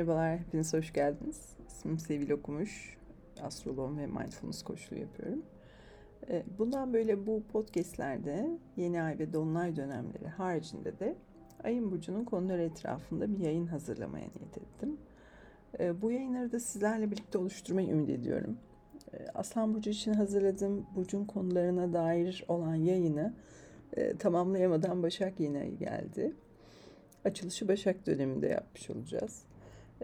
Merhabalar, hepiniz hoş geldiniz. İsmim Sevil Okumuş. Astroloğum ve mindfulness koçluğu yapıyorum. Ee, bundan böyle bu podcastlerde yeni ay ve dolunay dönemleri haricinde de ayın burcunun konuları etrafında bir yayın hazırlamaya niyet ettim. Ee, bu yayınları da sizlerle birlikte oluşturmayı ümit ediyorum. Ee, Aslan Burcu için hazırladığım burcun konularına dair olan yayını e, tamamlayamadan Başak yeni ayı geldi. Açılışı Başak döneminde yapmış olacağız.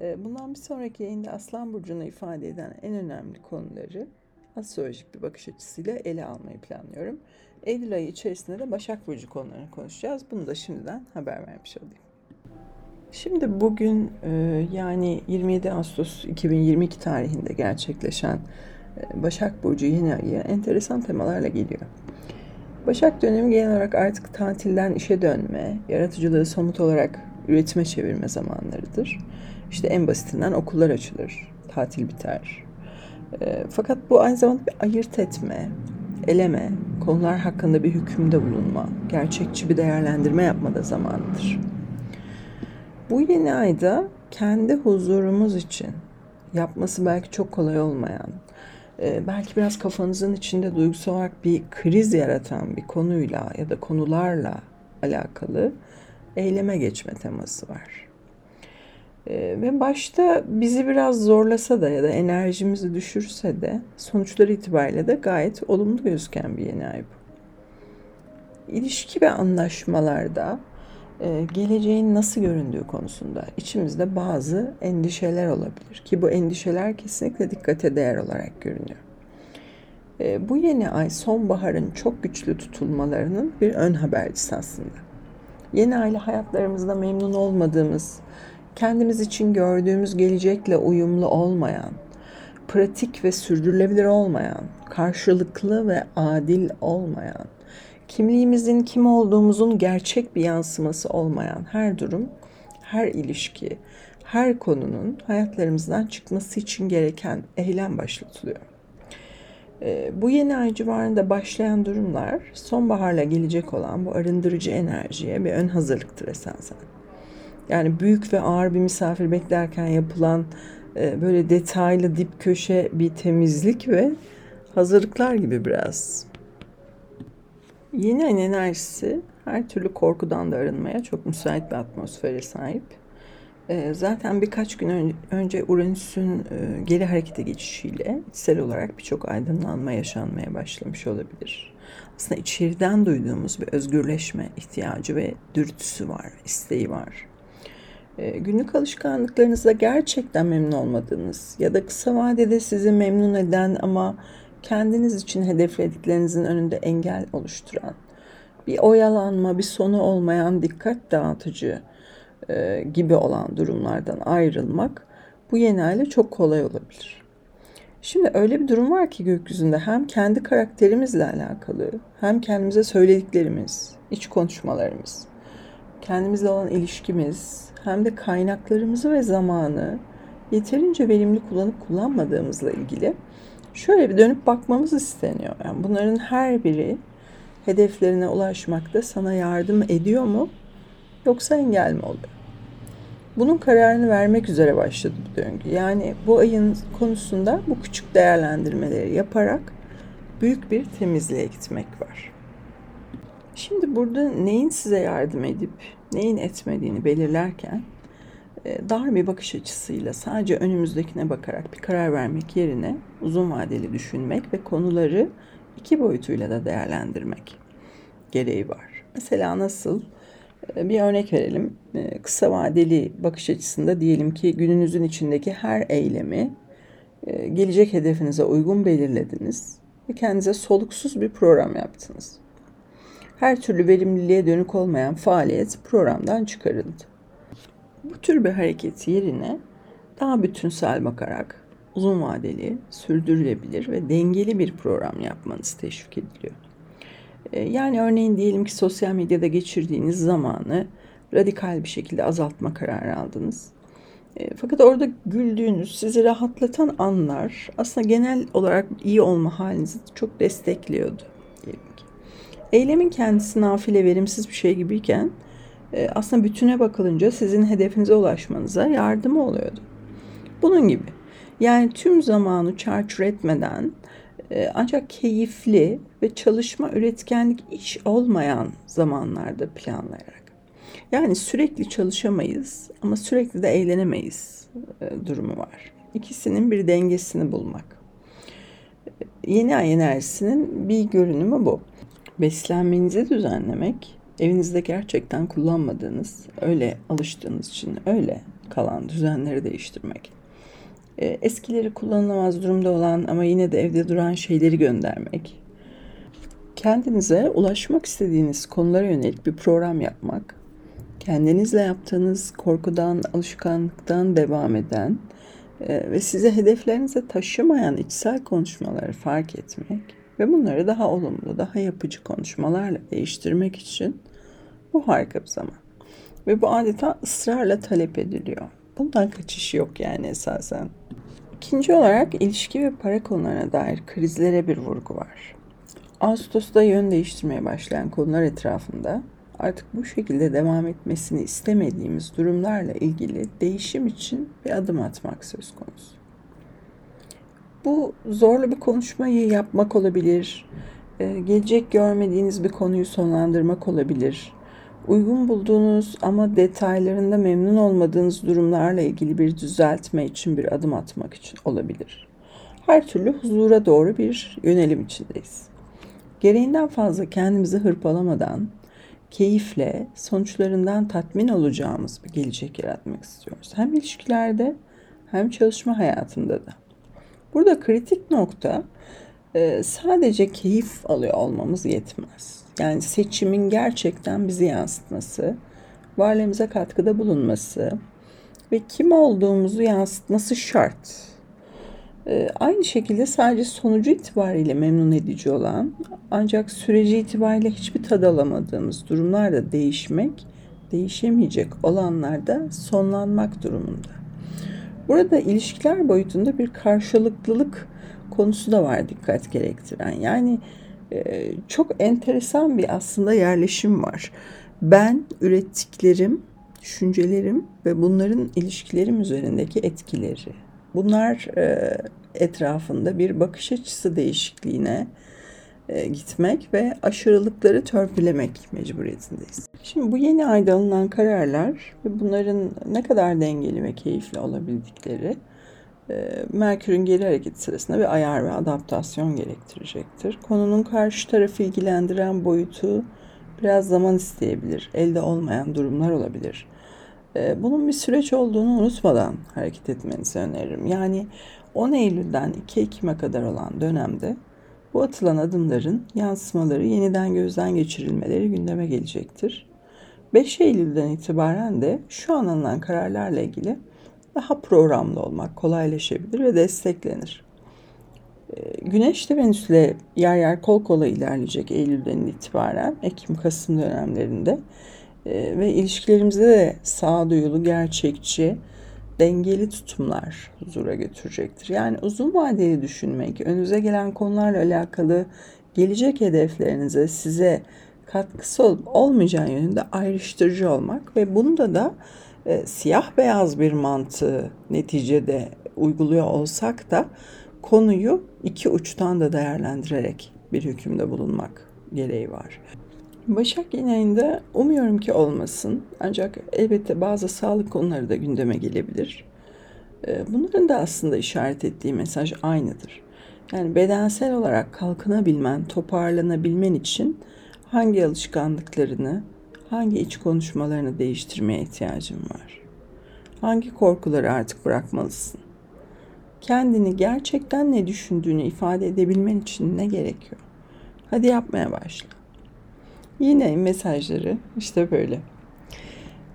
Ee, bundan bir sonraki yayında Aslan Burcu'nu ifade eden en önemli konuları astrolojik bir bakış açısıyla ele almayı planlıyorum. Eylül ayı içerisinde de Başak Burcu konularını konuşacağız. Bunu da şimdiden haber vermiş olayım. Şimdi bugün e, yani 27 Ağustos 2022 tarihinde gerçekleşen e, Başak Burcu yeni ayı enteresan temalarla geliyor. Başak dönemi genel olarak artık tatilden işe dönme, yaratıcılığı somut olarak üretime çevirme zamanlarıdır. İşte en basitinden okullar açılır, tatil biter. E, fakat bu aynı zamanda bir ayırt etme, eleme, konular hakkında bir hükümde bulunma, gerçekçi bir değerlendirme yapma da zamanıdır. Bu yeni ayda kendi huzurumuz için yapması belki çok kolay olmayan, e, belki biraz kafanızın içinde duygusal olarak bir kriz yaratan bir konuyla ya da konularla alakalı eyleme geçme teması var. E, ve başta bizi biraz zorlasa da ya da enerjimizi düşürse de sonuçları itibariyle de gayet olumlu gözüken bir yeni ay bu. İlişki ve anlaşmalarda e, geleceğin nasıl göründüğü konusunda içimizde bazı endişeler olabilir ki bu endişeler kesinlikle dikkate değer olarak görünüyor. E, bu yeni ay sonbaharın çok güçlü tutulmalarının bir ön habercisi aslında. Yeni ayla hayatlarımızda memnun olmadığımız, kendimiz için gördüğümüz gelecekle uyumlu olmayan, pratik ve sürdürülebilir olmayan, karşılıklı ve adil olmayan, kimliğimizin kim olduğumuzun gerçek bir yansıması olmayan her durum, her ilişki, her konunun hayatlarımızdan çıkması için gereken eylem başlatılıyor. E, bu yeni ay civarında başlayan durumlar sonbaharla gelecek olan bu arındırıcı enerjiye bir ön hazırlıktır esasen. Yani büyük ve ağır bir misafir beklerken yapılan e, böyle detaylı dip köşe bir temizlik ve hazırlıklar gibi biraz. Yeni ayın enerjisi her türlü korkudan da arınmaya çok müsait bir atmosfere sahip. Ee, zaten birkaç gün önce Uranüs'ün e, geri harekete geçişiyle içsel olarak birçok aydınlanma yaşanmaya başlamış olabilir. Aslında içeriden duyduğumuz bir özgürleşme ihtiyacı ve dürtüsü var, isteği var. Ee, günlük alışkanlıklarınızda gerçekten memnun olmadığınız ya da kısa vadede sizi memnun eden ama kendiniz için hedeflediklerinizin önünde engel oluşturan, bir oyalanma, bir sonu olmayan dikkat dağıtıcı e, gibi olan durumlardan ayrılmak bu yeni ayla çok kolay olabilir. Şimdi öyle bir durum var ki gökyüzünde hem kendi karakterimizle alakalı hem kendimize söylediklerimiz, iç konuşmalarımız, kendimizle olan ilişkimiz hem de kaynaklarımızı ve zamanı yeterince verimli kullanıp kullanmadığımızla ilgili şöyle bir dönüp bakmamız isteniyor. Yani bunların her biri hedeflerine ulaşmakta sana yardım ediyor mu yoksa engel mi oluyor? Bunun kararını vermek üzere başladı bu döngü. Yani bu ayın konusunda bu küçük değerlendirmeleri yaparak büyük bir temizliğe gitmek var. Şimdi burada neyin size yardım edip neyin etmediğini belirlerken e, dar bir bakış açısıyla sadece önümüzdekine bakarak bir karar vermek yerine uzun vadeli düşünmek ve konuları iki boyutuyla da değerlendirmek gereği var. Mesela nasıl? E, bir örnek verelim. E, kısa vadeli bakış açısında diyelim ki gününüzün içindeki her eylemi gelecek hedefinize uygun belirlediniz ve kendinize soluksuz bir program yaptınız. Her türlü verimliliğe dönük olmayan faaliyet programdan çıkarıldı. Bu tür bir hareket yerine daha bütünsel bakarak uzun vadeli, sürdürülebilir ve dengeli bir program yapmanız teşvik ediliyor. Ee, yani örneğin diyelim ki sosyal medyada geçirdiğiniz zamanı radikal bir şekilde azaltma kararı aldınız. Ee, fakat orada güldüğünüz, sizi rahatlatan anlar aslında genel olarak iyi olma halinizi çok destekliyordu. Diyelim ki. Eylemin kendisi nafile verimsiz bir şey gibiyken e, aslında bütüne bakılınca sizin hedefinize ulaşmanıza yardım oluyordu. Bunun gibi. Yani tüm zamanı çarçur etmeden e, ancak keyifli ve çalışma üretkenlik iş olmayan zamanlarda planlayarak. Yani sürekli çalışamayız ama sürekli de eğlenemeyiz e, durumu var. İkisinin bir dengesini bulmak. Yeni ay enerjisinin bir görünümü bu. Beslenmenizi düzenlemek, evinizde gerçekten kullanmadığınız, öyle alıştığınız için öyle kalan düzenleri değiştirmek. E, eskileri kullanılamaz durumda olan ama yine de evde duran şeyleri göndermek. Kendinize ulaşmak istediğiniz konulara yönelik bir program yapmak. Kendinizle yaptığınız korkudan, alışkanlıktan devam eden e, ve size hedeflerinize taşımayan içsel konuşmaları fark etmek ve bunları daha olumlu, daha yapıcı konuşmalarla değiştirmek için bu harika bir zaman. Ve bu adeta ısrarla talep ediliyor. Bundan kaçış yok yani esasen. İkinci olarak ilişki ve para konularına dair krizlere bir vurgu var. Ağustos'ta yön değiştirmeye başlayan konular etrafında artık bu şekilde devam etmesini istemediğimiz durumlarla ilgili değişim için bir adım atmak söz konusu. Bu zorlu bir konuşmayı yapmak olabilir, ee, gelecek görmediğiniz bir konuyu sonlandırmak olabilir, uygun bulduğunuz ama detaylarında memnun olmadığınız durumlarla ilgili bir düzeltme için bir adım atmak için olabilir. Her türlü huzura doğru bir yönelim içindeyiz. Gereğinden fazla kendimizi hırpalamadan, keyifle, sonuçlarından tatmin olacağımız bir gelecek yaratmak istiyoruz. Hem ilişkilerde hem çalışma hayatında da. Burada kritik nokta e, sadece keyif alıyor olmamız yetmez. Yani seçimin gerçekten bizi yansıtması, varlığımıza katkıda bulunması ve kim olduğumuzu yansıtması şart. Ee, aynı şekilde sadece sonucu itibariyle memnun edici olan ancak süreci itibariyle hiçbir tad alamadığımız durumlarda değişmek, değişemeyecek olanlarda sonlanmak durumunda. Burada ilişkiler boyutunda bir karşılıklılık konusu da var dikkat gerektiren. Yani ee, çok enteresan bir aslında yerleşim var. Ben ürettiklerim, düşüncelerim ve bunların ilişkilerim üzerindeki etkileri. Bunlar e, etrafında bir bakış açısı değişikliğine e, gitmek ve aşırılıkları törpülemek mecburiyetindeyiz. Şimdi bu yeni ayda alınan kararlar ve bunların ne kadar dengeli ve keyifli olabildikleri ee, Merkür'ün geri hareketi sırasında bir ayar ve adaptasyon gerektirecektir. Konunun karşı tarafı ilgilendiren boyutu biraz zaman isteyebilir. Elde olmayan durumlar olabilir. Ee, bunun bir süreç olduğunu unutmadan hareket etmenizi öneririm. Yani 10 Eylül'den 2 Ekim'e kadar olan dönemde bu atılan adımların yansımaları yeniden gözden geçirilmeleri gündeme gelecektir. 5 Eylül'den itibaren de şu an alınan kararlarla ilgili daha programlı olmak kolaylaşabilir ve desteklenir. Ee, Güneş de Venüs'le yer yer kol kola ilerleyecek Eylül'den itibaren Ekim-Kasım dönemlerinde ee, ve ilişkilerimizde de sağduyulu, gerçekçi, dengeli tutumlar huzura götürecektir. Yani uzun vadeli düşünmek, önünüze gelen konularla alakalı gelecek hedeflerinize size katkısı olup olmayacağı yönünde ayrıştırıcı olmak ve bunda da e, siyah beyaz bir mantığı neticede uyguluyor olsak da konuyu iki uçtan da değerlendirerek bir hükümde bulunmak gereği var. Başak yine umuyorum ki olmasın. Ancak elbette bazı sağlık konuları da gündeme gelebilir. E, bunların da aslında işaret ettiği mesaj aynıdır. Yani bedensel olarak kalkınabilmen, toparlanabilmen için hangi alışkanlıklarını, hangi iç konuşmalarını değiştirmeye ihtiyacın var? Hangi korkuları artık bırakmalısın? Kendini gerçekten ne düşündüğünü ifade edebilmen için ne gerekiyor? Hadi yapmaya başla. Yine mesajları işte böyle.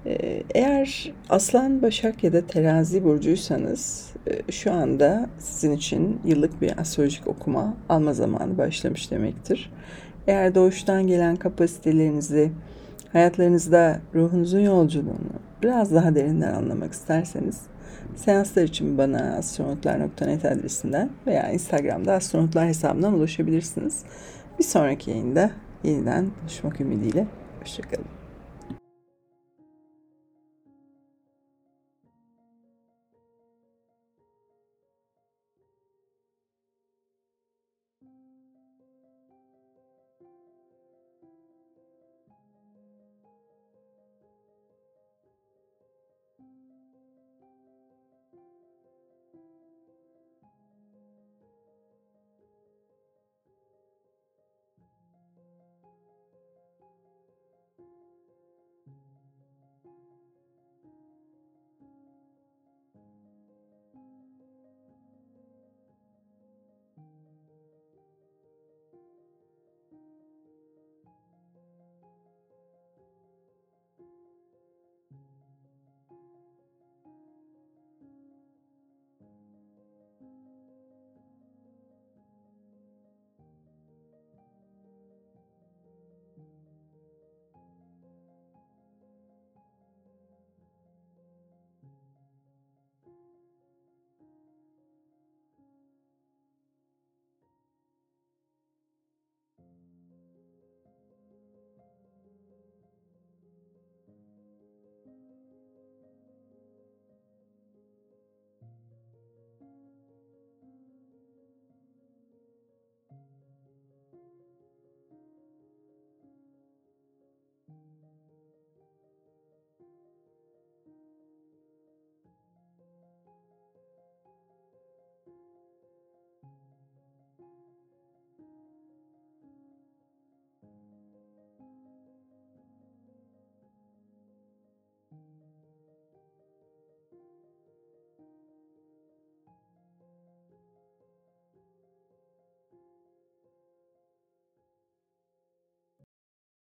Ee, eğer Aslan, Başak ya da Terazi burcuysanız e, şu anda sizin için yıllık bir astrolojik okuma alma zamanı başlamış demektir. Eğer doğuştan gelen kapasitelerinizi hayatlarınızda ruhunuzun yolculuğunu biraz daha derinden anlamak isterseniz seanslar için bana astronotlar.net adresinden veya Instagram'da astronotlar hesabından ulaşabilirsiniz. Bir sonraki yayında yeniden buluşmak ümidiyle. Hoşçakalın.